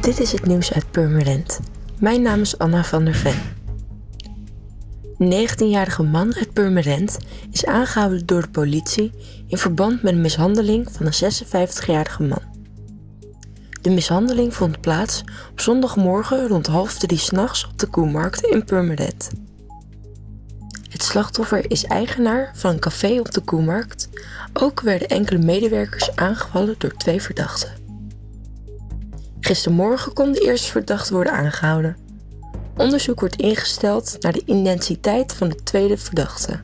Dit is het nieuws uit Purmerend. Mijn naam is Anna van der Ven. Een 19-jarige man uit Purmerend is aangehouden door de politie in verband met een mishandeling van een 56-jarige man. De mishandeling vond plaats op zondagmorgen rond half drie s'nachts op de Koemarkt in Purmerend. Het slachtoffer is eigenaar van een café op de Koemarkt. Ook werden enkele medewerkers aangevallen door twee verdachten. Gistermorgen kon de eerste verdachte worden aangehouden. Onderzoek wordt ingesteld naar de identiteit van de tweede verdachte.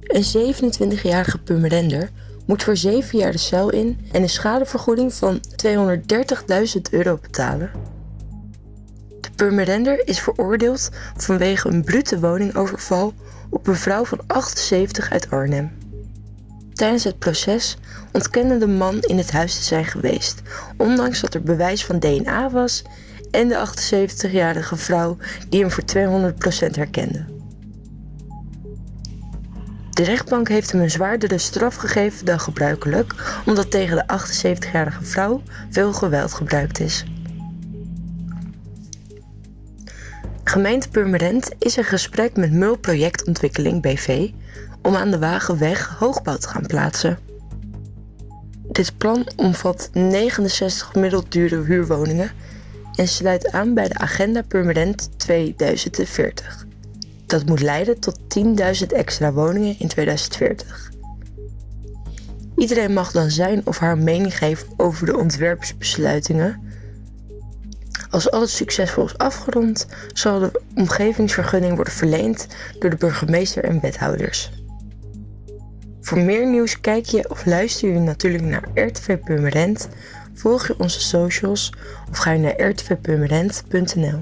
Een 27-jarige Purmerender moet voor 7 jaar de cel in en een schadevergoeding van 230.000 euro betalen. De Purmerender is veroordeeld vanwege een brute woningoverval op een vrouw van 78 uit Arnhem. Tijdens het proces ontkende de man in het huis te zijn geweest, ondanks dat er bewijs van DNA was en de 78-jarige vrouw die hem voor 200% herkende. De rechtbank heeft hem een zwaardere straf gegeven dan gebruikelijk, omdat tegen de 78-jarige vrouw veel geweld gebruikt is. Gemeente Purmerend is in gesprek met Mul Projectontwikkeling BV om aan de Wagenweg hoogbouw te gaan plaatsen. Dit plan omvat 69 gemiddeld dure huurwoningen en sluit aan bij de Agenda Permanent 2040. Dat moet leiden tot 10.000 extra woningen in 2040. Iedereen mag dan zijn of haar mening geven over de ontwerpsbesluitingen. Als alles succesvol is afgerond, zal de omgevingsvergunning worden verleend door de burgemeester en wethouders. Voor meer nieuws kijk je of luister je natuurlijk naar RTV Purmerend, volg je onze socials of ga je naar rtvpurmerend.nl.